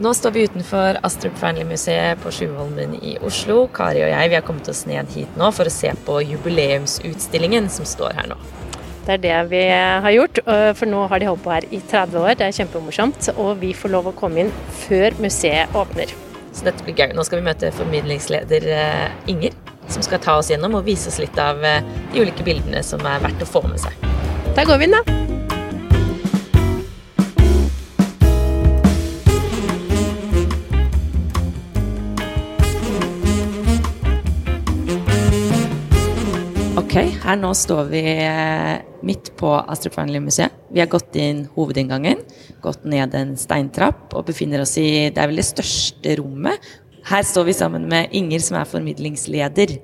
Nå står vi utenfor Astrup Fearnley-museet på Sjuholmen i Oslo. Kari og jeg vi har kommet oss ned hit nå for å se på jubileumsutstillingen som står her nå. Det er det vi har gjort, for nå har de holdt på her i 30 år. Det er kjempemorsomt. Og vi får lov å komme inn før museet åpner. Så dette blir gøy. Nå skal vi møte formidlingsleder eh, Inger, som skal ta oss gjennom og vise oss litt av eh, de ulike bildene som er verdt å få med seg. Da går vi inn, da. Ok, her nå står vi eh, midt på Astrup Fearnley-museet. Vi har gått inn hovedinngangen, gått ned en steintrapp og befinner oss i det er vel det største rommet. Her står vi sammen med Inger, som er formidlingsleder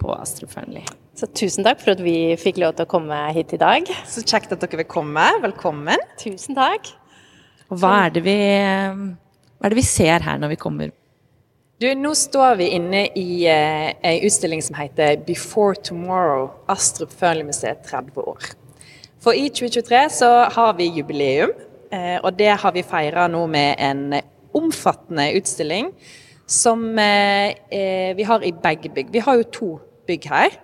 på Astrup Fearnley. Så tusen takk for at vi fikk lov til å komme hit i dag. Så kjekt at dere vil komme. Velkommen. Tusen takk. Og hva er det vi, hva er det vi ser her når vi kommer du, nå står vi inne i eh, en utstilling som heter 'Before Tomorrow Astrup Fearnley-museet 30 år'. For i 2023 så har vi jubileum, eh, og det har vi feira nå med en omfattende utstilling som eh, eh vi har i begge bygg. Vi har jo to bygg her.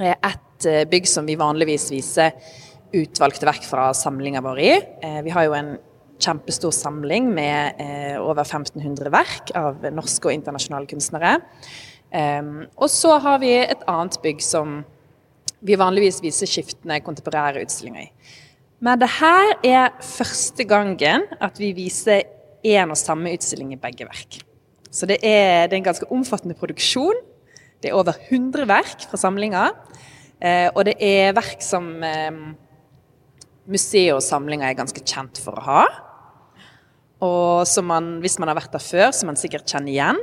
Eh, et eh, bygg som vi vanligvis viser utvalgte verk fra samlinga vår i. vi har jo en kjempestor samling med eh, over 1500 verk av norske og internasjonale kunstnere. Um, og så har vi et annet bygg som vi vanligvis viser skiftende kontemporære utstillinger i. Men det her er første gangen at vi viser én og samme utstilling i begge verk. Så det er, det er en ganske omfattende produksjon. Det er over 100 verk fra samlinga. Eh, og det er verk som eh, museet og samlinga er ganske kjent for å ha. Og som man, hvis man har vært der før, som man sikkert kjenner igjen.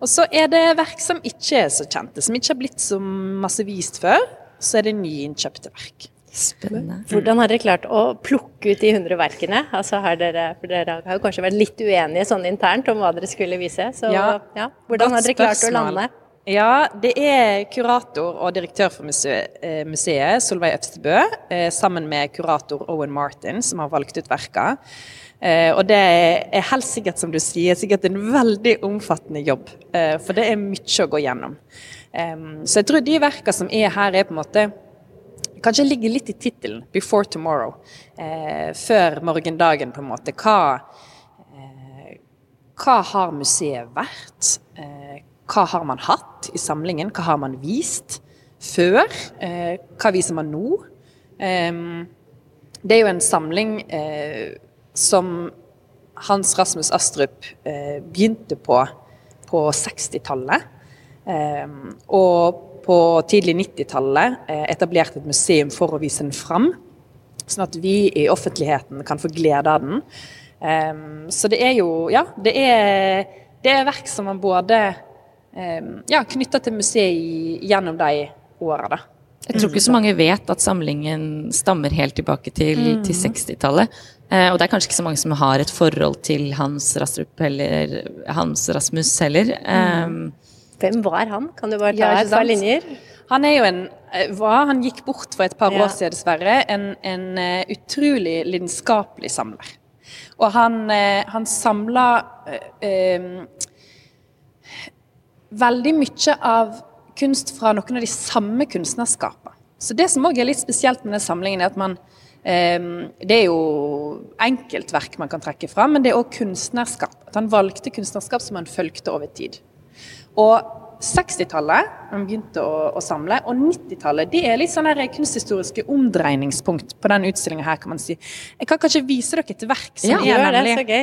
Og så er det verk som ikke er så kjente, som ikke har blitt så masse vist før. Så er det nyinnkjøpte verk. Spennende. Hvordan har dere klart å plukke ut de 100 verkene? Altså har dere, for dere har jo kanskje vært litt uenige sånn internt om hva dere skulle vise. Så ja, ja, hvordan har dere klart å lande? Ja, det er kurator og direktør for museet, eh, museet Solveig Øvstebø, eh, sammen med kurator Owen Martin, som har valgt ut verka. Eh, og det er helt sikkert, som du sier, sikkert en veldig omfattende jobb. Eh, for det er mye å gå gjennom. Så jeg tror de verka som er her, er på en måte Kanskje ligger litt i tittelen 'Before Tomorrow'. Eh, før morgendagen, på en måte. Hva, hva har museet vært? Hva har man hatt i samlingen? Hva har man vist før? hva viser man nå? det er jo en samling som Hans Rasmus Astrup eh, begynte på på 60-tallet. Eh, og på tidlig 90-tallet eh, etablerte et museum for å vise den fram. Sånn at vi i offentligheten kan få glede av den. Eh, så det er jo Ja, det er, det er verk som man både eh, ja, knytter til museet gjennom de åra, da. Jeg tror ikke så mange vet at samlingen stammer helt tilbake til, mm. til 60-tallet. Eh, og det er kanskje ikke så mange som har et forhold til Hans heller, Hans Rasmus heller. Mm. Um, Hvem var han? Kan du bare ta ja, et par linjer? Han er jo en var. Han gikk bort for et par ja. år siden, dessverre. En, en uh, utrolig lidenskapelig samler. Og han, uh, han samla uh, veldig mye av kunst fra noen av de samme kunstnerskapene. Så det som òg er litt spesielt med denne samlingen, er at man det er jo enkeltverk man kan trekke fram, men det er òg kunstnerskap. At han valgte kunstnerskap som han fulgte over tid. Og 60-tallet, han begynte å, å, samle, og 90-tallet det er litt sånn kunsthistoriske omdreiningspunkt på den utstillinga her, kan man si. Jeg kan kanskje vise dere et verk som ja, er nemlig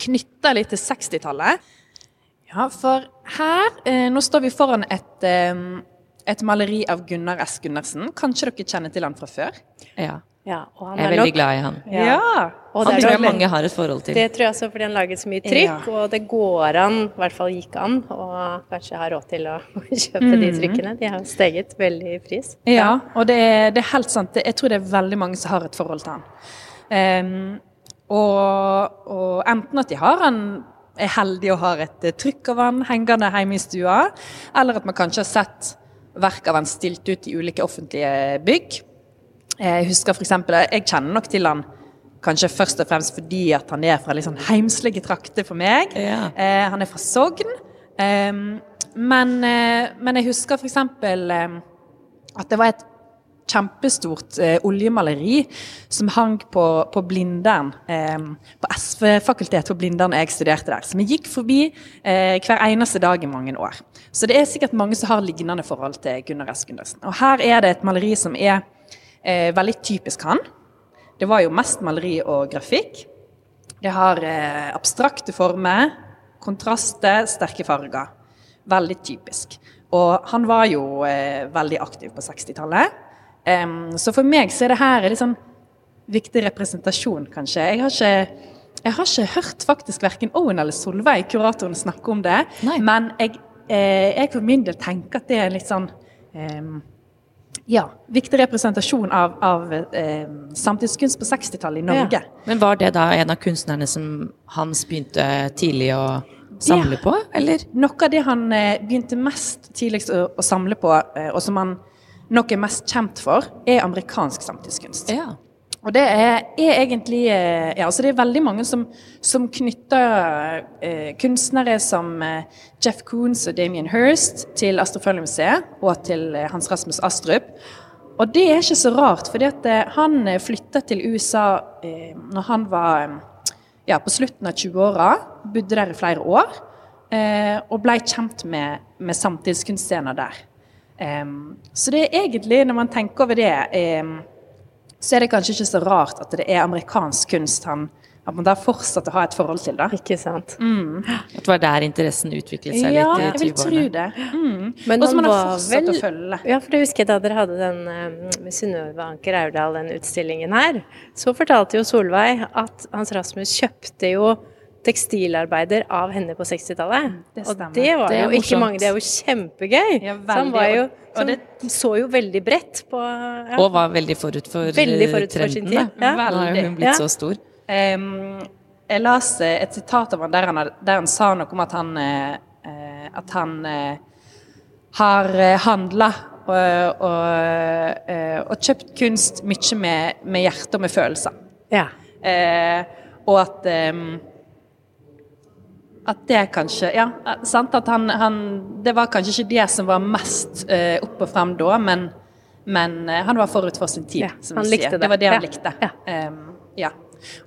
knytta litt til 60-tallet. Ja, for her eh, Nå står vi foran et, eh, et maleri av Gunnar S. Gundersen. Kanskje dere kjenner til han fra før? Ja. Ja, og han Jeg er er veldig nok glad i han. Ja. Og Han det, tror jeg mange har et forhold til. det tror jeg også fordi han laget så mye trykk, Ja. og det går an, i hvert fall gikk an, og kanskje har råd til å kjøpe de trykkene. De har steget veldig i pris. Ja, og det er, det er helt sant. Jeg tror det er veldig mange som har et forhold til han. Um, og, og enten at de har han er heldige og har et eh, trykk av han hengende hjemme i stua, eller at man kanskje har sett verk av han stilt ut i ulike offentlige bygg. Jeg husker for eksempel, jeg kjenner nok til han kanskje først og fremst fordi at han er fra litt sånn heimslige trakter for meg. Ja. Eh, han er fra Sogn. Eh, men, eh, men jeg husker f.eks. Eh, at det var et kjempestort eh, oljemaleri som hang på, på Blindern, eh, på SV-fakultetet på Blindern jeg studerte der. Som jeg gikk forbi eh, hver eneste dag i mange år. Så det er sikkert mange som har lignende forhold til Gunnar S. Gundersen. Og her er det et maleri som er eh, veldig typisk han. Det var jo mest maleri og grafikk. Det har eh, abstrakte former, kontraster, sterke farger. Veldig typisk. Og han var jo eh, veldig aktiv på 60-tallet. Um, så for meg så er det her en litt sånn viktig representasjon, kanskje. Jeg har ikke, jeg har ikke hørt faktisk verken Owen eller Solveig, kuratoren, snakke om det. Nei. Men jeg, eh, jeg for min del tenker at det er litt sånn em, ja, viktig representasjon av, av eh, samtidskunst på 60-tallet i Norge. Men var det da en av kunstnerne som Hans begynte tidlig å samle på, eller? Noe av det han eh, begynte mest tidligst å, å samle på, eh, og som han nok er mest kjent for, er amerikansk samtidskunst. Ja. Og det er, er egentlig eh, Ja, altså det er veldig mange som, som knytter eh, kunstnere som eh, Jeff Koons og Damien Hirst til Astrofølgemuseet og til eh, Hans Rasmus Astrup. Og det er ikke så rart, fordi at eh, han eh, flytta til USA eh, når han var eh, ja, på slutten av 20-åra, bodde der i flere år, eh, og ble kjent med, med samtidskunstscener der. Så det er egentlig, når man tenker over det, em, så er det kanskje ikke så rart at det er amerikansk kunst han at man da fortsatte å ha et forhold til. det. Ikke sant. At det var der interessen utviklet seg Ja, litt jeg vil tro det. Mm. Men Og som han man har fortsatt vel- å følge. Ja, for jeg husker da dere hadde den eh, med Synnøve Anker Aurdal, den utstillingen her. Så fortalte jo Solveig at Hans Rasmus kjøpte jo tekstilarbeider av henne på 60-tallet. Og det var Det jo ikke mange, det er jo kjempegøy. Ja, så han var jo, så, det- så jo veldig bredt på ja. Og var veldig forut for Veldig forut for trenden. sin tid, ja. Nå har hun blitt Ja. så stor. Um, jeg eh, et sitat av han der han, der han sa noe om at han, eh, eh, at han uh, har eh, handla og, og, eh, og kjøpt kunst mye med, med hjerte og med følelser. ja. Eh, og at em, at det kanskje Ja, eh, sant at han, han Det var kanskje ikke det som var mest eh, opp og frem da, men, men eh, han var forut for sin tid, Ja, som han vi sier. det. Det var det han Ja, likte. ja. Um, ja.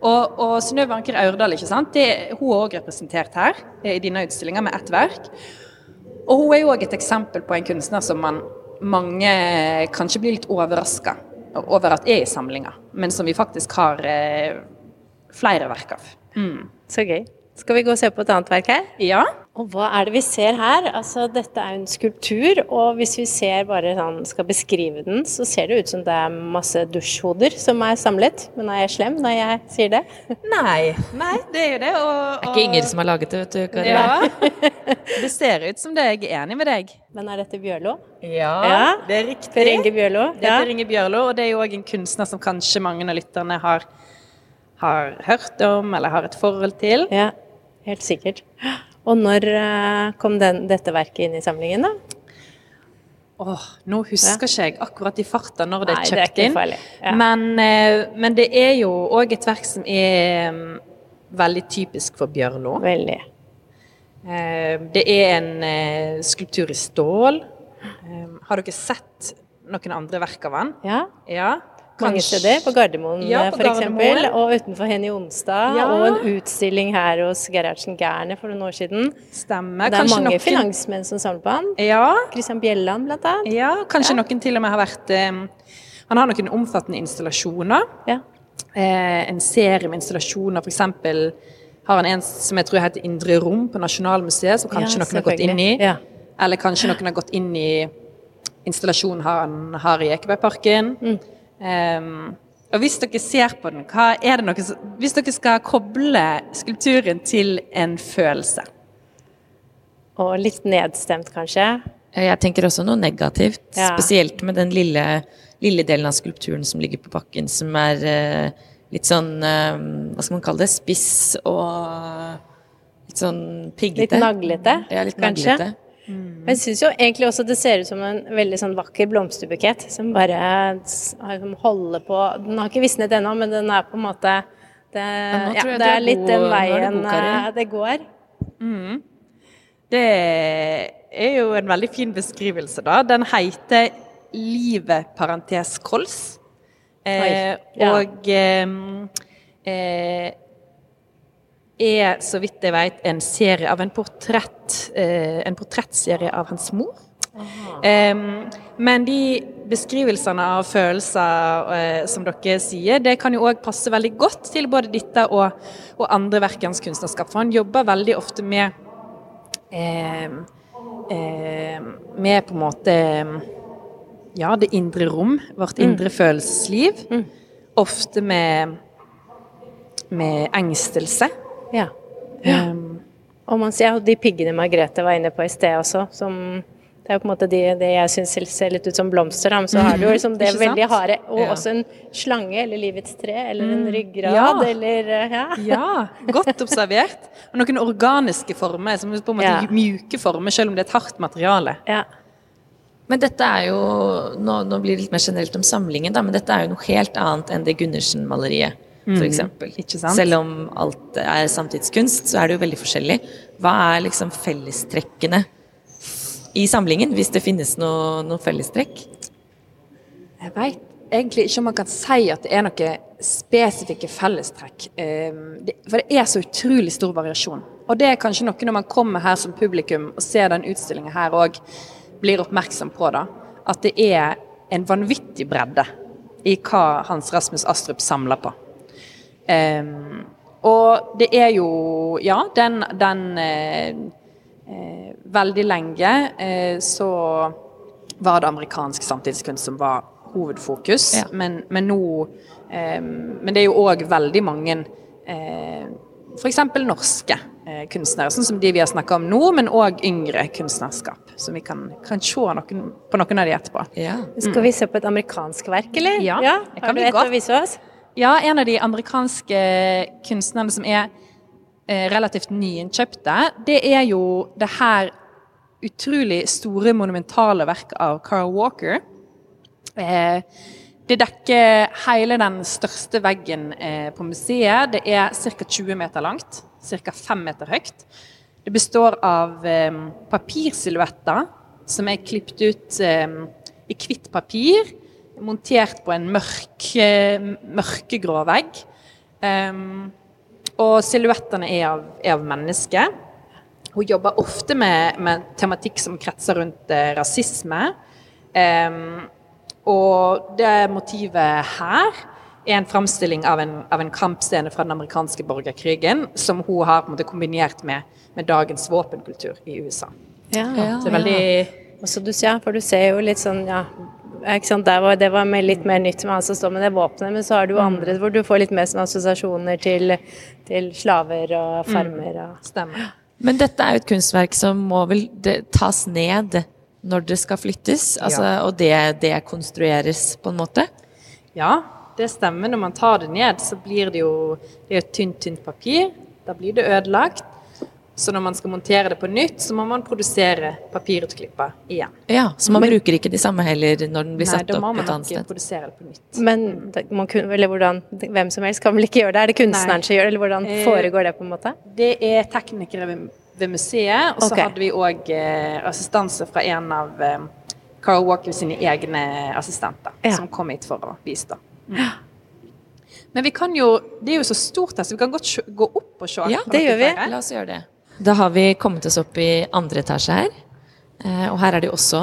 Og, og Synnøve Anker Aurdal, ikke sant? Det, hun er òg representert her eh, i dine utstillinger med ett verk. Og hun er jo òg et eksempel på en kunstner som man, mange kanskje blir litt overraska over at er i samlinga, men som vi faktisk har eh, flere verk av. Mm. Så gøy. Skal vi gå og se på et annet verk her? Ja. Og hva er det vi ser her? Altså, dette er en skulptur, og hvis vi ser bare sånn, skal beskrive den, så ser det ut som det er masse dusjhoder som er samlet. Men er jeg slem når jeg sier det? Nei, nei, det er jo det. Og, Det er ikke Inger som har laget det, vet du. Kari. Ja. Det ser ut som det. Jeg er enig med deg. Men er dette Bjørlo? Ja, Ja. det er riktig. Per Inge Bjørlo? Det er Per Inge Bjørlo, og det er jo òg en kunstner som kanskje mange av lytterne har, har hørt om eller har et forhold til. Ja, helt sikkert. Og når eh, kom den, dette verket inn i samlingen, da? Åh, nå husker ikke jeg akkurat i farta når det er kjøpt inn. Ja. Men, eh, men det er jo òg et verk som er mm, veldig typisk for Bjørlo. Veldig. Eh, Det er en skulptur i stål. Har dere sett noen andre verk av han? Ja, Ja. Mange steder. På Gardermoen Ja, f.eks. for eksempel, og utenfor Henny Onsdag. Ja. Og en utstilling her hos Gerhardsen Gærne for noen år siden. Stemmer. Det er Kanskje mange noen- finansmenn som samler på han. Ja, Christian Bjelland, blant annet. ja, kanskje noen til og med har vært eh, Han har noen omfattende installasjoner. Ja. Eh, en serie med installasjoner, f.eks. har han en som jeg tror heter Indre rom på Nasjonalmuseet, som kanskje Ja, noen har gått inn i. Ja. Eller kanskje noen har gått inn i installasjonen han har i Ekebergparken. Mm. Em, Og hvis dere ser på den, hva er det noe som, Hvis dere skal koble skulpturen til en følelse Og litt nedstemt, kanskje? Jeg tenker også noe negativt. Ja. Spesielt med den lille, lille delen av skulpturen som ligger på bakken, som er eh, litt sånn eh, Hva skal man kalle det? Spiss og litt sånn piggete. Litt naglete, Ja, litt kanskje? naglete. Men jeg syns jo egentlig også det ser ut som en veldig sånn vakker blomsterbukett som bare som holder på Den har ikke visnet ennå, men den er på en måte det, ja, ja, det er litt den veien det, eh, det går. Det er jo en veldig fin beskrivelse, da. Den heter 'Livet parentes kols'. Eh, Oi, ja. Og eh, eh, er, så vidt jeg vet, en serie av en portrett eh, En portrettserie av hans mor. Um, men de beskrivelsene av følelser uh, som dere sier, det kan jo òg passe veldig godt til både dette og, og andre verk i hans kunstnerskap. For han jobber veldig ofte med eh, eh, med på en måte ja, det indre rom, vårt indre følelsesliv. Ofte med, med engstelse. Ja. Um, Og man ser jo de piggene Margrethe var inne på i sted også, som det er jo på en måte de, det jeg syns ser litt ut som blomster, da, men så har du jo liksom det veldig harde, og Ja. også en slange, eller livets tre, eller en ryggrad, Ja. eller eh, ja. ja, godt observert. Og noen organiske former, som på en måte Ja. mjuke former, selv om det er et hardt materiale. ja. Men dette er jo Nå, nå blir det litt mer generelt om samlingen, da, men dette er jo noe helt annet enn det Gundersen-maleriet, f.eks. Mm. Selv om alt er samtidskunst, så er det jo veldig forskjellig. Hva er liksom fellestrekkene i samlingen, hvis det finnes noe, noe fellestrekk? Jeg veit egentlig ikke om man kan si at det er noen spesifikke fellestrekk. Um, for det er så utrolig stor variasjon. Og det er kanskje noe når man kommer her som publikum og ser den utstillinga her òg, blir oppmerksom på da. At det er en vanvittig bredde i hva Hans Rasmus Astrup samler på. Um, og det er jo Ja, den, den eh, eh, Veldig lenge eh, så var det amerikansk samtidskunst som var hovedfokus. Ja. Men, men nå eh, Men det er jo òg veldig mange eh, f.eks. norske eh, kunstnere, sånn som de vi har snakka om nå, men òg yngre kunstnerskap. Som vi kan, kan se noen, på noen av de etterpå. Ja. Skal vi se på et amerikansk verk, eller? Ja, det kan Har du bli et godt. å vise oss? Ja, en av de amerikanske kunstnerne som er eh, relativt nyinnkjøpte, det er jo det her utrolig store, monumentale verket av Carl Walker. Eh, det dekker hele den største veggen eh, på museet. Det er ca. 20 meter langt, ca. 5 meter høyt. Det består av papirsilhuetter som er klippet ut i hvitt papir, montert på en mørk, eh, mørkegrå vegg. Um, og silhuettene er av, er av mennesker. Hun jobber ofte med, med tematikk som kretser rundt eh, rasisme. Um, og det motivet her er en framstilling av en, av en kampscene fra den amerikanske borgerkrigen, som hun har på en måte kombinert med, med dagens våpenkultur i USA. Ja. ja, det er veldig Og så du, ja, for du ser jo litt sånn, ja Der var, Det var med litt mer nytt med han som står med det våpenet, men så har du jo andre hvor du får litt mer sånn assosiasjoner til, til slaver og farmer. Og, stemmer. Men dette er jo et kunstverk som må vel det, tas ned når det skal flyttes, altså, og det konstrueres på en måte? Ja, det stemmer. Når man tar det ned, så blir det jo det er et tynt, tynt papir. Da blir det ødelagt. Så når man skal montere det på nytt, så må man produsere papirutklipper igjen. Ja, Så man bruker ikke de samme heller når den blir Nei, satt da må opp man et annet ikke sted? produsere det på nytt. men det, man hvordan, hvem som helst kan vel ikke gjøre det? Er det kunstneren Nei. som gjør det, eller hvordan Eh, foregår det på en måte? Det er teknikere ved, ved museet, og så okay. hadde vi òg eh, assistanse fra en av eh, Carl Walker sine egne assistenter, Ja. som kom hit for å bistå. Mm. Men vi kan jo Det er jo så stort her, så vi kan godt gå opp og se. Ja, det gjør vi. flere. La oss gjøre det. Da har vi kommet oss opp i andre etasje her. Eh, og her er det jo også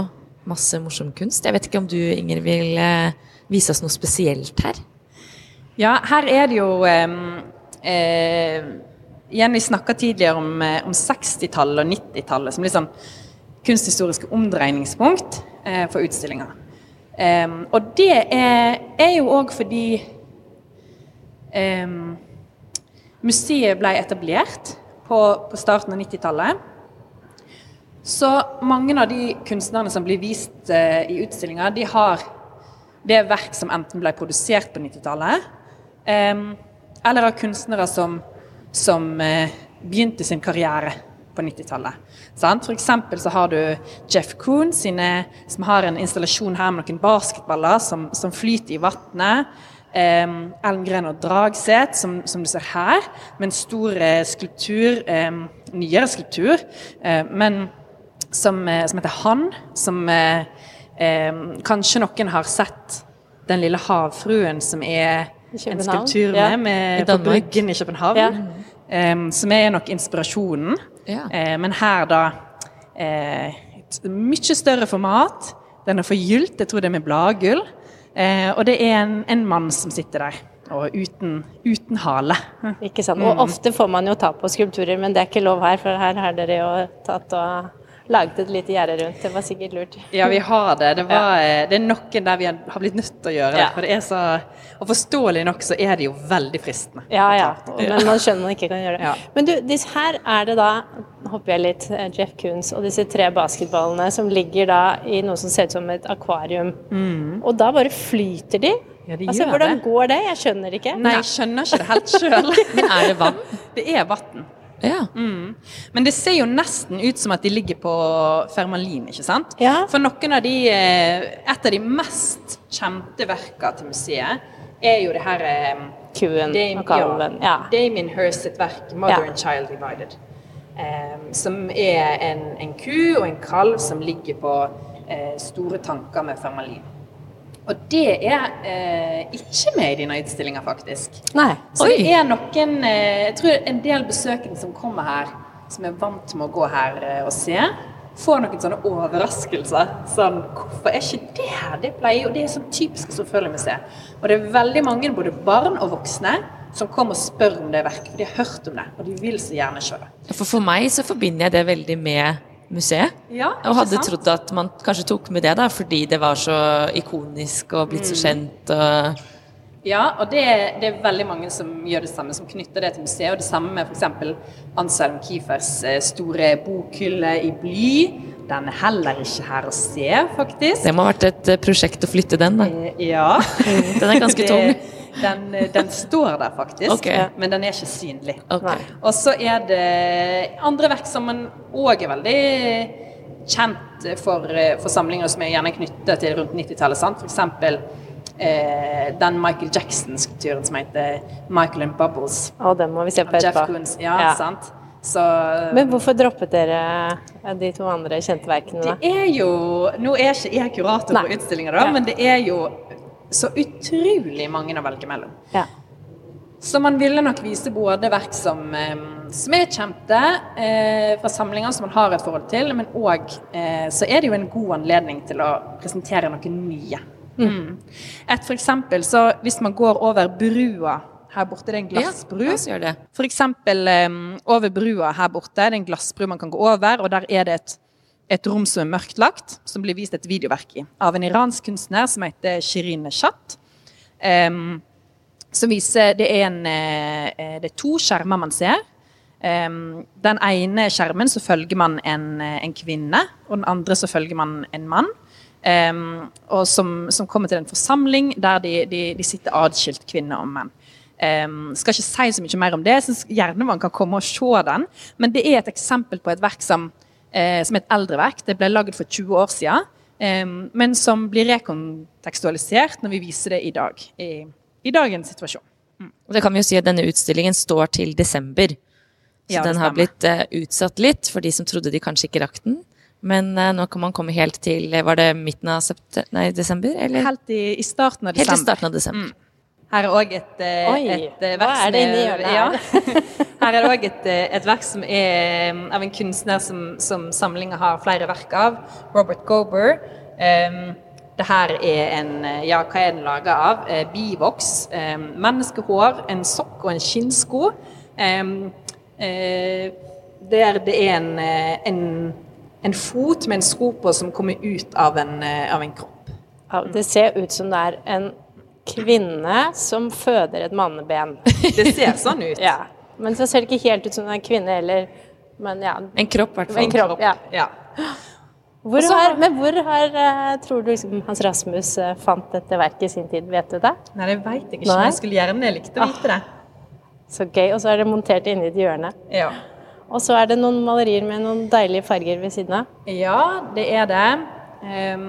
masse morsom kunst. Jeg vet ikke om du, Inger, vil eh, vise oss noe spesielt her? Ja, her er det jo eh, Igjen, vi snakka tidligere om, eh, om 60-tallet og 90-tallet som litt sånn kunsthistoriske omdreiningspunkt eh, for utstillinga. Og det er, er jo òg fordi museet ble etablert på, på starten av 90-tallet. Så mange av de kunstnerne som blir vist eh, i utstillinga, de har det er verk som enten ble produsert på 90-tallet, eh, eller av kunstnere som, som eh, begynte sin karriere på 90-tallet. F.eks. Så har du Jeff Koon som har en installasjon her med noen basketballer som, som flyter i vannet. Um, Elmgren og Dragset, som, som, du ser her, med en stor eh, skulptur, eh, nyere skulptur, eh, men som, eh, som heter Han, som eh, kanskje noen har sett Den lille havfruen, som er en skulptur ja. med, med på Bryggen i København. Ja. Som er nok inspirasjonen. Ja. Eh, men her, da eh, Et mye større format. Den er forgylt, jeg tror det er med bladgull. Eh, og det er en, en mann som sitter der, og uten, uten hale. Ikke sant? Og ofte får man jo ta på skulpturer, men det er ikke lov her, for her har dere jo tatt og laget et lite gjerde rundt. Det var sikkert lurt. Ja, vi har det. Det, var, eh, det er noen der vi har blitt nødt til å gjøre det. Ja. For det er så, og forståelig nok så er det jo veldig fristende. Ja, ja. Men man skjønner man ikke kan gjøre det. Ja. Men du, her er det da, hopper jeg litt, eh, Jeff Koons og disse tre basketballene som ligger da i noe som ser ut som et akvarium. Og da bare flyter de? Mm. Ja, de altså, hvordan det. går det? Jeg skjønner ikke. Nei, jeg skjønner ikke det helt sjøl. Men er det vann? Det er vann. Ja. Mm. Men det ser jo nesten ut som at de ligger på Fermalin, ikke sant? Ja. For noen av de eh, Et av de mest kjente verkene til museet er jo det her eh, Kuen Dame, og kalven. Ja. Damien Hirst sitt verk 'Mother and Child Divided'. Um, som er en, en ku og en kalv som ligger på uh, store tanker med Fermalin. Og det er eh, ikke med i denne utstillinga, faktisk. Nei. Så Oi. det er noen eh, Jeg tror en del besøkende som kommer her, som er vant med å gå her eh, og se, får noen sånne overraskelser. Sånn Hvorfor er ikke det her? Det pleier jo Det er sånn typisk Storfølgemuseet. Og det er veldig mange, både barn og voksne, som kommer og spør om det verket. For de har hørt om det, og de vil så gjerne se det. For for meg så forbinder jeg det veldig med museet. Ja, Og hadde sant? trodd at man kanskje tok med det, da, fordi det var så ikonisk og blitt så Mm. kjent. Og Ja, og det, det er veldig mange som gjør det samme, som knytter det til museet. Og det samme med f.eks. Anselm Kiefers eh, store bokhylle i bly. Den er heller ikke her å se, faktisk. det må ha vært et eh, prosjekt å flytte den, da. Eh, Ja. Den er ganske tung. Den, eh, den står der faktisk, okay. men den er ikke synlig. Okay. Og så er det andre verk som man òg er veldig kjent for, eh, for samlinger som er gjerne knyttet til rundt 90-tallet. F.eks. Eh, den Michael Jackson-skulpturen som heter 'Michael and Bubbles'. Å, den må vi se på etterpå. Koons. Ja, Ja. sant? Så Men hvorfor droppet dere eh, de to andre kjente verkene, da? Det er jo Nå er ikke jeg kurator på utstillinga, da, Ja. men det er jo så utrolig mange å velge mellom. Ja. Så man ville nok vise både verk som, eh, som er kjente eh, fra samlinger som man har et forhold til, men òg eh, så er det jo en god anledning til å presentere noe nye. Mm. Et for eksempel, så hvis man går over brua her borte, det er en glassbru. Ja. For eksempel eh, over brua her borte, det er en glassbru man kan gå over, og der er det et, et rom som er mørklagt, som blir vist et videoverk i, av en iransk kunstner som heter Shirin Neshat. Um, som viser Det er, en, eh, det er to skjermer man ser. Um, den ene skjermen så følger man en, eh, en kvinne, og den andre så følger man en mann. Um, og som, som kommer til en forsamling der de, de, de sitter adskilt, kvinner og menn. Um, skal ikke si så mye mer om det. Jeg synes gjerne man kan komme og se den. Men det er et eksempel på et verk som, eh, som er et eldre verk. Det ble laget for 20 år siden. eh, men som blir rekontekstualisert når vi viser det i dag. I, i dagens situasjon. Og det kan vi jo si at denne utstillingen står til desember. Så Ja, den har blitt eh, utsatt litt for de som trodde de kanskje ikke rakk den. Men eh, nå kan man komme helt til eh, Var det midten av nei, desember? Eller? Helt i, i starten av Helt i starten av desember. Her er òg et, eh, Oi, et eh, hva verk er det inni hjørnet ja. Her er det òg et, eh, et verk som er av en kunstner som, som samlinga har flere verk av. Robert Gober. Um, det her er en Ja, hva er den laga av? Uh, bivoks. Um, menneskehår, en sokk og en skinnsko. Um, uh, der det er en, en, en fot med en sko på som kommer ut av en, av en kropp. Ja, det ser ut som det er en kvinne som føder et manneben. Det ser sånn ut. Ja. Men så ser det ikke helt ut som en kvinne heller. Men ja. En kropp, i hvert fall. En kropp, ja. Ja. Hvor Også, har, men hvor har eh, tror du liksom, Hans Rasmus eh, fant dette verket i sin tid? Vet du det? Nei, det veit jeg ikke. Nei. men Jeg skulle gjerne likt å vite det. Så gøy. Og så er det montert inni et hjørne. Ja. Og så er det noen malerier med noen deilige farger ved siden av. Ja, det er det. Ehm,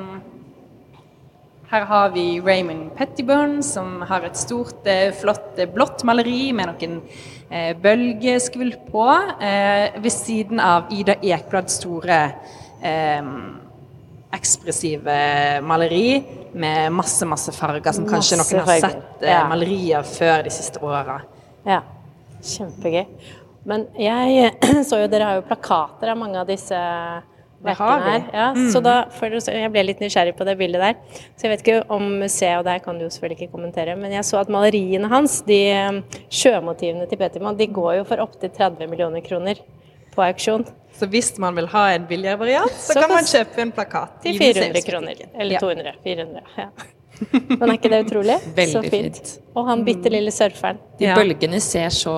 her har vi Raymond Pettyburn, som har et stort, eh, flott eh, blått maleri med noen eh, bølgeskvulp på, eh, ved siden av Ida Ekblads store ekspressive maleri med masse, masse farger, som kanskje Masse noen har sett eh, malerier før de siste åra. Ja, kjempegøy. Men jeg så jo dere har jo plakater av mange av disse Det verkene her. Ja, Så da, for, jeg ble litt nysgjerrig på det bildet der. Så jeg vet ikke om museet, og der kan du jo selvfølgelig ikke kommentere, men jeg så at maleriene hans, de eh, sjømotivene til Petermann, de går jo for opptil 30 millioner kroner på auksjon. Så hvis man vil ha en billigere variant, så, Så kan man kjøpe en plakat. Til 400 kroner. Eller Ja. 400. Ja. Men er ikke det utrolig? Veldig så fint. fint. Og han bitte lille surferen. De Ja. bølgene ser så,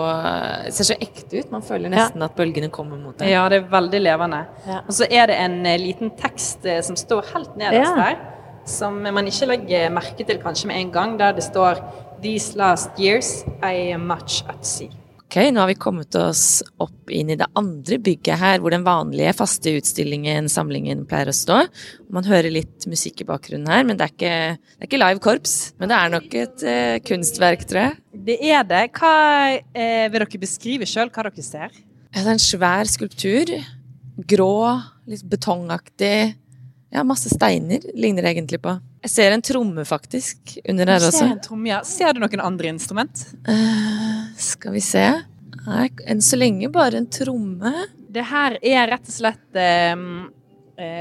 ser så ekte ut. Man føler nesten at bølgene kommer mot deg. Ja, det er veldig levende. Ja. Og så er det en eh, liten tekst eh, som står helt nederst Ja. der, som man ikke legger merke til kanskje med en gang, der det står These last years I am much at sea. Ok, nå har vi kommet oss opp inn i det andre bygget her, hvor den vanlige faste utstillingen, samlingen, pleier å stå. Man hører litt musikk i bakgrunnen her, men det er ikke, det er ikke live korps. Men det er nok et eh, kunstverk, tror jeg. Det er det. Hva eh, vil dere beskrive sjøl hva dere ser? Ja, det er en svær skulptur. Grå, litt betongaktig. Ja, masse steiner ligner det egentlig på. Jeg ser en tromme, faktisk, under her også. ser en tromme, ja. Ser du noen andre instrument? Uh, skal vi se. Nei, enn så lenge bare en tromme. Det her er rett og slett eh,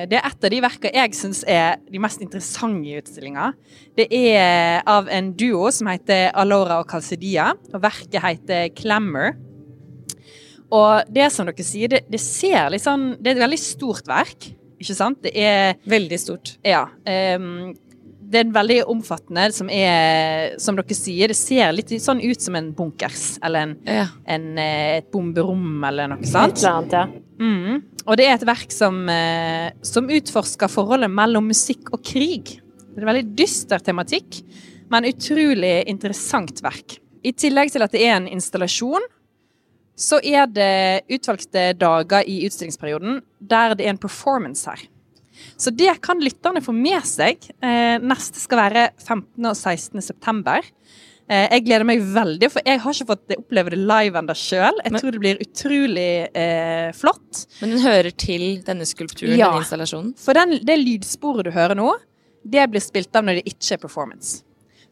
Det er et av de verkene jeg syns er de mest interessante i utstillinga. Det er av en duo som heter Alora og Calcedia, og verket heter Clammer. Og det som dere sier, det, det ser litt sånn Det er et veldig stort verk, ikke sant? Det er Veldig stort. Ja. ehm, det er veldig omfattende, som er Som dere sier, det ser litt sånn ut som en bunkers, eller en, Ja. en, eh, et bomberom, eller noe Et sånt. eller annet, ja. Mm. Og det er et verk som, eh, som utforsker forholdet mellom musikk og krig. Det er en veldig dyster tematikk, men utrolig interessant verk. I tillegg til at det er en installasjon, så er det utvalgte dager i utstillingsperioden der det er en performance her. Så det kan lytterne få med seg. Eh, neste skal være 15. og 16. september. Eh, jeg gleder meg veldig, for jeg har ikke fått oppleve det live ennå sjøl. Jeg tror det blir utrolig eh, flott. Men den hører til denne skulpturen, Ja. denne installasjonen. For den, det lydsporet du hører nå, det blir spilt av når det ikke er performance.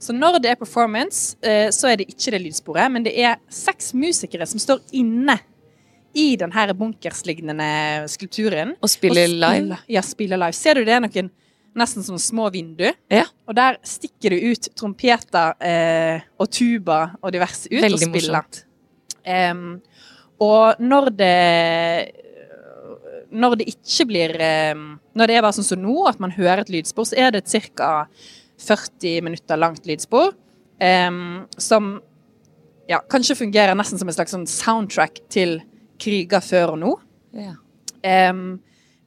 Så når det er performance, eh, så er det ikke det lydsporet, men det er seks musikere som står inne i den her bunkerslignende skulpturen. Og spiller Og spille, live. Ja, spiller live. Ser du det er noen nesten som små vindu? Ja. Og der stikker det ut trompeter eh, og tuba og diverse ut Veldig og spiller. morsomt. Em, og når det Når det ikke blir Når det er bare sånn som nå, at man hører et lydspor, så er det et ca. 40 minutter langt lydspor um, som ja, kanskje fungerer nesten som et slags sånn soundtrack til kriger før og nå. Ja. Um,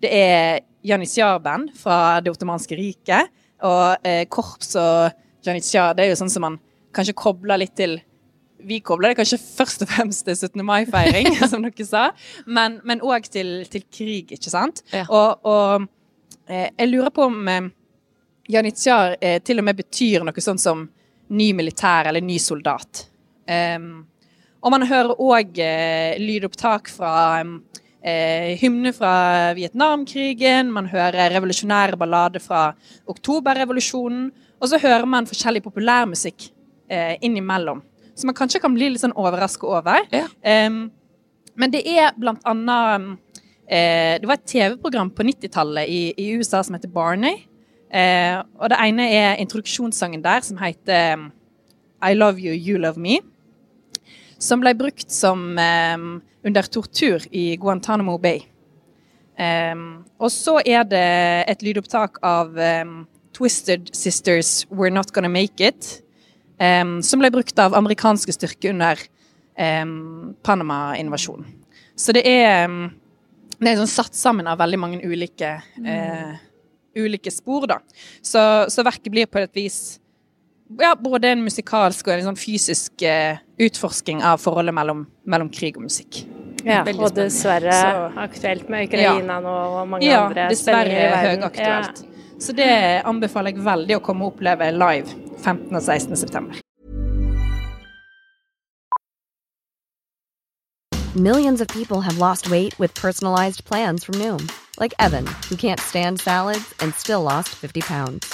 det er janitsjar-band fra det ottomanske riket. Og eh, korps og janitsjar, det er jo sånn som man kanskje kobler litt til Vi kobler det kanskje først og fremst til 17. mai-feiring, som dere sa, men òg til, til krig, ikke sant? Ja. Og, og eh, jeg lurer på om eh, janitsjar eh, til og med betyr noe sånn som ny militær eller ny soldat. Em, og man hører òg eh, lydopptak fra eh, hymne fra Vietnamkrigen, man hører revolusjonære ballader fra oktoberrevolusjonen, og så hører man forskjellig populærmusikk eh, innimellom. Så man kanskje kan bli litt sånn overraska over. Ja. Um, men det er blant annet eh, Det var et TV-program på 90-tallet i, i USA som heter Barney. Eh, og det ene er introduksjonssangen der, som heter I Love You, You Love Me som ble brukt som um, under tortur i Guantánamo Bay. Um, og så er det et lydopptak av um, Twisted Sisters We're Not Gonna Make It. som ble brukt av amerikanske styrker under Panama-invasjonen. Så det er, det er sånn satt sammen av veldig mange ulike, eh, ulike spor, da. Så, så verket blir på et vis ja, både en musikalsk og en sånn fysisk uh, utforsking av forholdet mellom, mellom krig og musikk. Ja, Veldig og dessverre Så- aktuelt med Ukraina nå og mange Ja, andre dessverre i verden. høyaktuelt. Så det anbefaler jeg veldig å komme og oppleve live 15. og 16. september. Millions of people have lost weight with personalized plans from Noom, like Evan, who can't stand salads and still lost 50 pounds.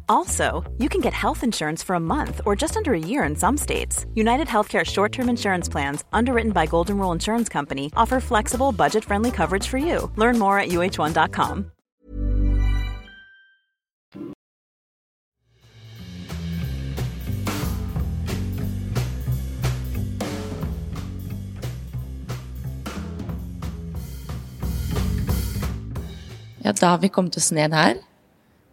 Also, you can get health insurance for a month or just under a year in some states. United Healthcare short term insurance plans, underwritten by Golden Rule Insurance Company, offer flexible, budget friendly coverage for you. Learn more at uh1.com. Ja, da har vi kommet oss ned her,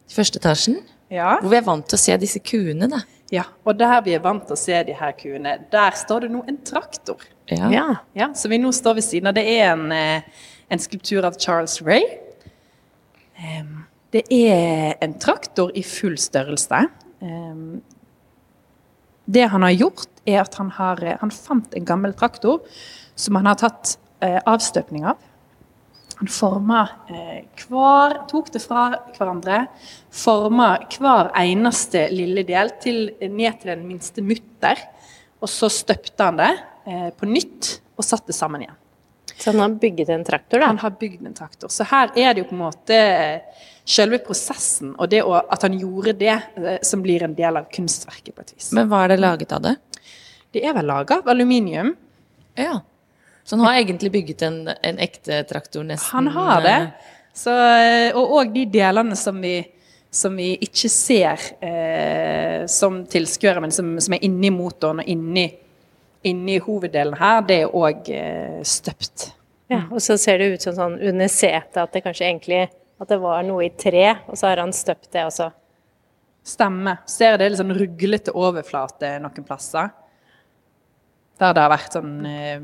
til første etasjen, Ja. hvor vi er vant til å se disse kuene, da. ja. Og der vi er vant til å se de her kuene, der står det nå en traktor. Ja. Ja. Ja, så vi nå står ved siden av. Det er en, eh, en skulptur av Charles Ray. Det er en traktor i full størrelse. Det han har gjort, er at han, har, eh, han fant en gammel traktor som han har tatt eh, avstøpning av. Han forma eh, hver Tok det fra hverandre. Forma hver eneste lille del til, ned til den minste mutter. Og så støpte han det eh, på nytt og satte det sammen igjen. Så han har bygget en traktor, da. Han har bygd en traktor. Så her er det jo på en måte selve prosessen og det å, at han gjorde det, eh, som blir en del av kunstverket på et vis. Men hva er det laget av det? Det er vel laga av aluminium. Ja. Så han har egentlig bygget en, en ekte traktor nesten? Han har det. eh, Så, eh, og òg de delene som vi, som vi ikke ser eh, som tilskuere, men som, som er inni motoren og inni, inni hoveddelen her, det er òg eh, støpt. Ja, og så ser det ut som sånn under setet at det kanskje egentlig at det var noe i tre, og så har han støpt det også. Stemme. Ser det litt sånn ruglete overflate noen plasser. Der det har vært sånn eh,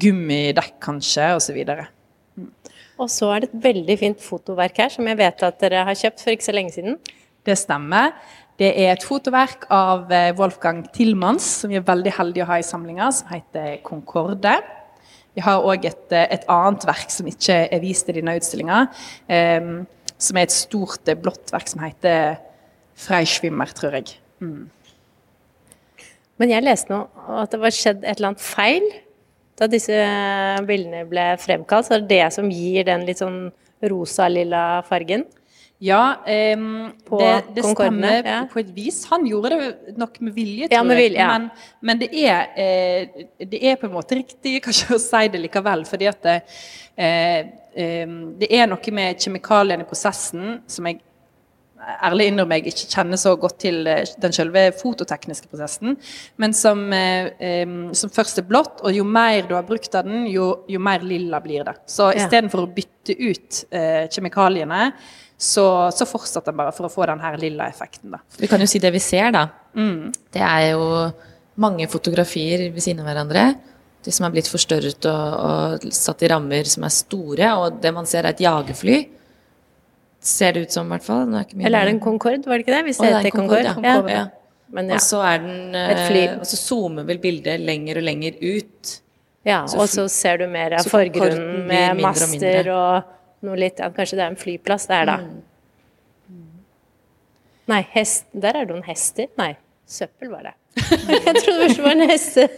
gummidekk kanskje, osv. Og så er det et veldig fint fotoverk her, som jeg vet at dere har kjøpt for ikke så lenge siden. Det stemmer. Det er et fotoverk av eh, Wolfgang Tillmans, som vi er veldig heldige å ha i samlinga, som heter Concorde. Vi har òg et, eh, et annet verk som ikke er vist i denne utstillinga, um, som er et stort eh, blått verk som heter Freischwimmer, tror jeg. Men jeg leste nå at det var skjedd et eller annet feil da disse bildene ble fremkalt. Så er det det som gir den litt sånn rosa-lilla fargen. Ja, um, På det, det stemmer ja. på et vis. Han gjorde det nok med vilje, Ja, tror med jeg. vilje, ja. Men, men det, er, eh, det er på en måte riktig kanskje å si det likevel, fordi at det, eh, ehm, det er noe med kjemikaliene i prosessen som jeg ærlig innrømme jeg ikke kjenner så godt til eh, den selve fototekniske prosessen, men som, eh, som først er blått, og jo mer du har brukt av den, jo, jo mer lilla blir det. Så Ja. istedenfor å bytte ut eh, kjemikaliene, så, så fortsetter den bare for å få den her lilla effekten. Da. Vi kan jo si det vi ser, da. Mm. Det er jo mange fotografier ved siden av hverandre. De som er blitt forstørret og, og satt i rammer som er store. Og det man ser, er et jagerfly. Ser det ut som, i hvert fall. Er Eller er det en Concorde, var det ikke det? Hvis Å, det det er Concorde. Concorde, ja. Ja. Men ja. Og så er den eh, Og så zoomer vel bildet lenger og lenger ut. ja. så Og så ser du mer av forgrunnen med master og mindre. og noe litt ja, Kanskje det er en flyplass der, da. Mm. Nei, hest Der er det noen hester. Nei, søppel var det. Jeg trodde det var en heste,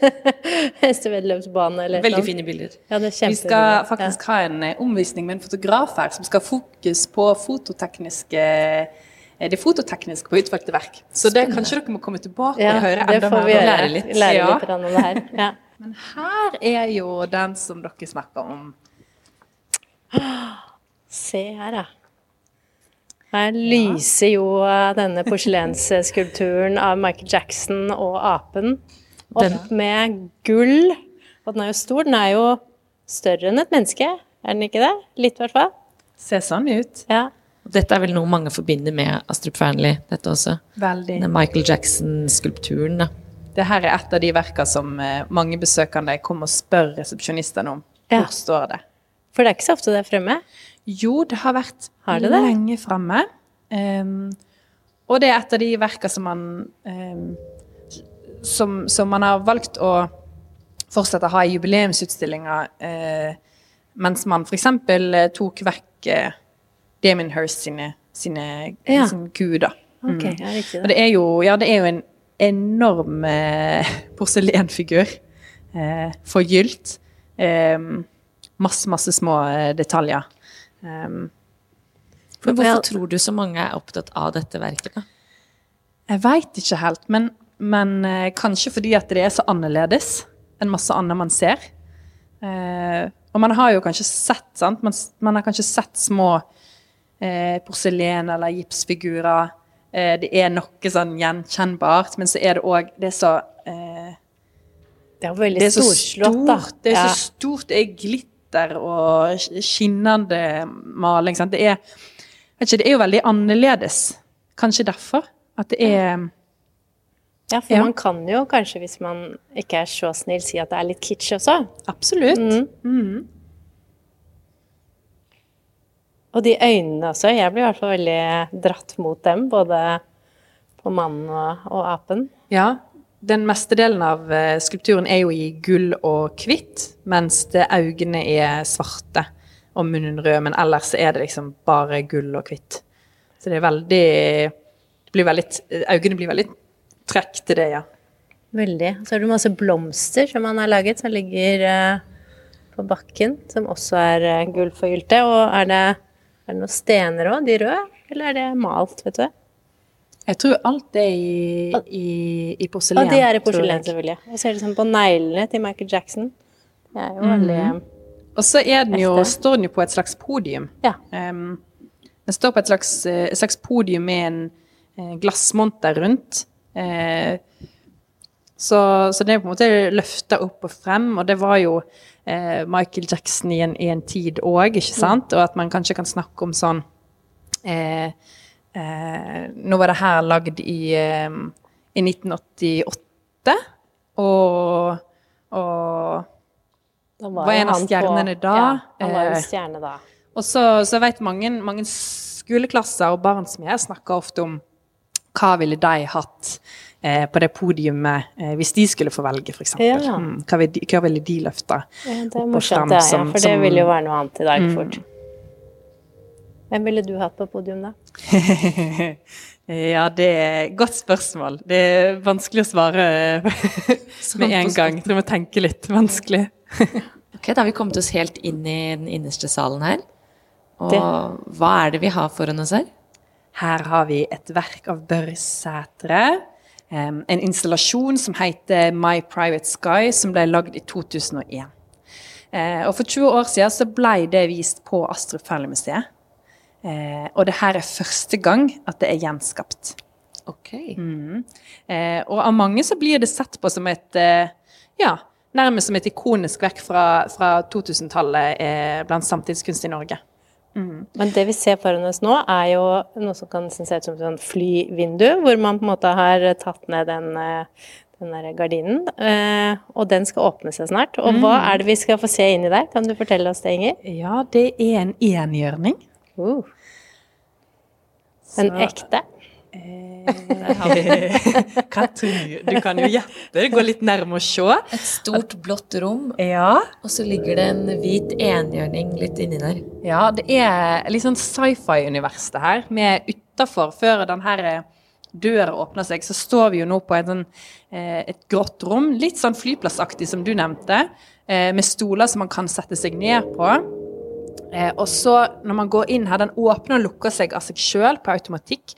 hesteveddeløpsbane. eller Veldig fine bilder. Ja, det er Vi skal faktisk ha en eh, omvisning med en fotograf her, som skal ha fokus på fototekniske eh, det fototekniske på utvalgte verk. Så det kanskje dere må komme tilbake ja, og høre det enda får mer gjøre. lære litt. Lære Ja. litt om det her. Ja. Men her er jo den som dere snakker om. Se her, ja. Her lyser jo eh, denne porselensskulpturen av Michael Jackson og apen opp med gull. Og den er jo stor. Den er jo større enn et menneske, er den ikke det? Litt, i hvert fall. Ser sånn ut. Ja. Dette er vel noe mange forbinder med Astrup Fearnley, dette også. Veldig. Den Michael Jackson-skulpturen, da. Det her er et av de verkene som eh, mange besøkende kommer og spør resepsjonistene om. Ja. Hvor står det? For det er ikke så ofte det er fremme. Jo, det har vært Har det lenge framme. Um, og det er et av de verka som man um, som, som man har valgt å fortsette å ha i jubileumsutstillinger, uh, mens man f.eks. Eh, tok vekk uh, Damien Hirst sine, sine, Ja. sine da. Mm. Okay, det. Og det er jo, ja, det er jo en enorm uh, porselenfigur. Eh, forgylt. Eh, masse, masse små detaljer. Um, Men hvorfor tror du så mange er opptatt av dette verket, da? jeg veit ikke helt, men, men eh, kanskje fordi at det er så annerledes enn masse annet man ser. Eh, og man har jo kanskje sett, sant? Man, man har kanskje sett små eh, porselen- eller gipsfigurer. Eh, det er noe sånn gjenkjennbart, men så er det òg Det er så eh, Det er veldig Det er så storslått, da. stort. Det er Ja. så stort. Det er glitter og skinnende maling. Det er ikke, Det er jo veldig annerledes. Kanskje derfor. At det er Ja, for Ja. man kan jo kanskje, hvis man ikke er så snill, si at det er litt kitsch også. Absolutt. Mm. Og de øynene også. Jeg blir i hvert fall veldig dratt mot dem, både på mannen og, og apen. Ja. Den meste delen av eh, skulpturen er jo i gull og hvitt, mens øynene er svarte og munnen rød, men ellers er det liksom bare gull og hvitt. Så det er veldig det blir veldig, Øynene blir veldig trekk til det, ja. Veldig. Så har du masse blomster som han har laget, som ligger eh, på bakken, som også er gullforgylte. Og er det, er det noen stener òg, de røde, eller er det malt, vet du? Jeg tror alt er i, i, i porselen. Og de er i porselen, selvfølgelig. Jeg ser er det sånn på neglene til Michael Jackson. Det er jo veldig Og så er den jo, står den jo på et slags podium. Ja. Um, den står på et slags, eh, et slags podium med en eh, glassmonter rundt. Eh, så, så det er på en måte løfta opp og frem, og det var jo eh, Michael Jackson i en, i en tid òg, ikke sant? Og at man kanskje kan snakke om sånn eh, eh, Nå var det her lagd i, eh, i 1988, og, og Da Var en av stjernene stjernene da. Ja, han var Eh, en stjerne da. Og så, så vet mange, mange skoleklasser og barn som jeg snakker ofte om hva ville de hatt eh, på det podiumet eh, hvis de skulle få velge, f.eks. Ja. Mm, hva, vil hva ville de løfta? Ja, det er morsomt, det, ja, som- for det som- vil jo være noe annet i dag Mm. Hvem ville du hatt på podium, da? ja, det er et godt spørsmål. Det er vanskelig å svare med en gang. Jeg tror vi må tenke litt. Vanskelig. Ok, Da har vi kommet oss helt inn i den innerste salen her. Og Det- hva er det vi har foran oss her? Her har vi et verk av Børre Sætre. Um, en installasjon som heter My Private Sky, som ble lagd i 2001. Uh, og For 20 år siden så ble det vist på Astrup Fearnley-museet. Eh, og det her er første gang at det er gjenskapt. Ok. Eh, og av mange så blir det sett på som et eh, ja, nærmest som et ikonisk verk fra, fra 2000-tallet eh, blant samtidskunst i Norge. Men det vi ser foran oss nå, er jo noe som kan se ut som et flyvindu, hvor man på en måte har tatt ned den, eh, den der gardinen. eh, Og den skal åpne seg snart. Og hva er det vi skal få se inni der? Kan du fortelle oss det, Inger? Ja, det er en enhjørning. Uh. En Så- ekte? Hva tror du? Du kan jo gjette. Gå litt nærme og se. Et stort, blått rom, Ja. og så ligger det en hvit enhjørning litt inni der. ja, det er litt sånn sci-fi-univers det her. Vi er utafor, før den her eh, døra åpner seg, så står vi jo nå på et, sånn, eh, et grått rom. Litt sånn flyplassaktig som du nevnte. eh, Med stoler som man kan sette seg ned på. Eh, og så, når man går inn her, den åpner og lukker seg av seg sjøl på automatikk.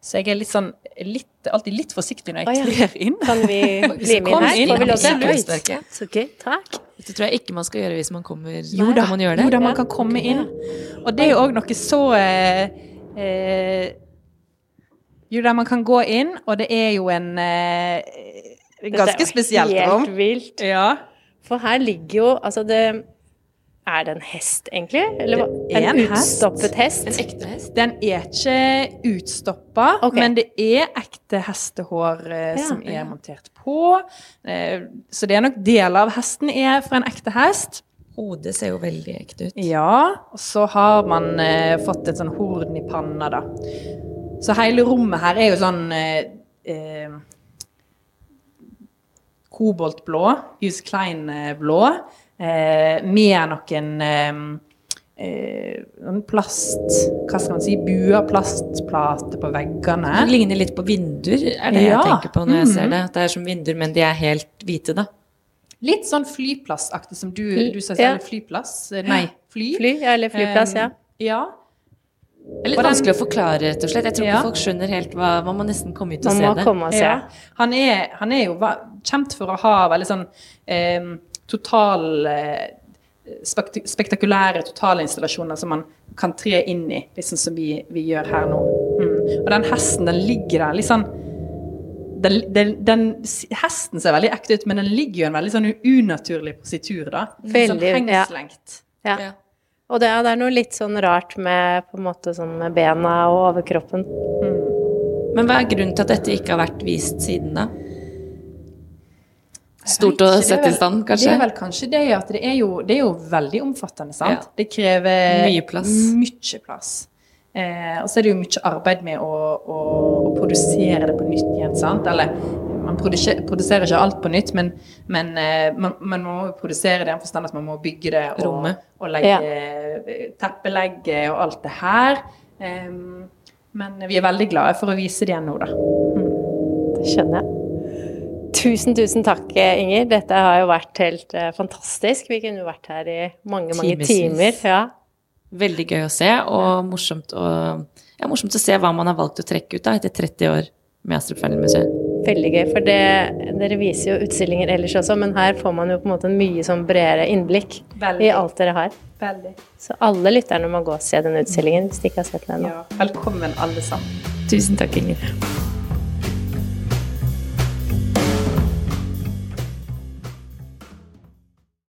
Så jeg er litt sånn litt, alltid litt forsiktig når jeg trer inn. Kan vi bli med her? inn, Får vi lov til? gøy. Takk. Det tror jeg ikke man skal gjøre hvis man kommer. Jo da, kan man gjøre det? jo da man kan komme inn. Og det er jo òg noe så eh, eh, Jo da, man kan gå inn, og det er jo en eh, ganske spesielt rom. Helt vilt. Ja. For her ligger jo Altså, det Er det en hest, egentlig? Eller er en en utstoppet hest? En ekte hest? Den er ikke utstoppa, okay. men det er ekte hestehår eh, Ja. som er montert på. Eh, så det er nok deler av hesten er fra en ekte hest. Hodet ser jo veldig ekte ut. Ja, og så har man eh, fått et sånn horn i panna, da. Så hele rommet her er jo sånn eh, eh, koboltblå, Hughes Klein-blå, med noen eh, eh, sånn plast Hva skal man si? Buer, plastplater på veggene. Det ligner litt på vinduer, er det Ja. jeg tenker på når jeg ser Mhm. det. Det er som vinduer, men de er helt hvite, da. Litt sånn flyplassaktig som du, du sa ja. Flyplass? Eh, Nei, fly. Fly, ja, eller flyplass, ja. Eh, ja. Det er litt vanskelig å forklare, rett og slett. Jeg tror Ja. folk skjønner helt hva Man må nesten komme ut og Man se det. og se. Ja. Han, er, han er jo kjent for å ha veldig sånn eh, total eh, spekt Spektakulære totalinstallasjoner som man kan tre inn i, liksom som vi, vi gjør her nå. Mm. Og den hesten, den ligger der litt sånn den, den, den, hesten ser veldig ekte ut, men den ligger jo i en veldig sånn unaturlig positur, da. Veldig, sånn hengslengt. Ja. Ja. Og det, det er noe litt sånn rart med på en måte sånn med bena og overkroppen. Men hva er grunnen til at dette ikke har vært vist siden, da? Stort å sette i stand, stand, Det er vel kanskje det at det er jo, det er jo veldig omfattende, sant? Ja. Det krever Mye plass. Mye plass. Eh, og så er det jo mye arbeid med å, å, å produsere det på nytt igjen, sant? Eller man produserer, produserer ikke alt på nytt, men, men eh, man, man må produsere det i den forstand at man må bygge det og, Rommet. og legge ja. teppelegge og alt det her. Em, men vi er veldig glade for å vise det igjen nå, da. Det skjønner jeg. Tusen, tusen takk, Inger. Dette har jo vært helt uh, fantastisk. Vi kunne vært her i mange, mange Timevis. timer. Ja. Veldig gøy å se, og morsomt å, ja, morsomt å se hva man har valgt å trekke ut da, etter 30 år med Astrup Fearnley-museet. Veldig gøy, for det, dere viser jo utstillinger ellers også, men her får man jo på en måte en mye sånn bredere innblikk Veldig. i alt dere har. Veldig. Så alle lytterne må gå og se den utstillingen hvis de ikke har sett den ennå. Ja, velkommen alle sammen. Tusen takk, Inger.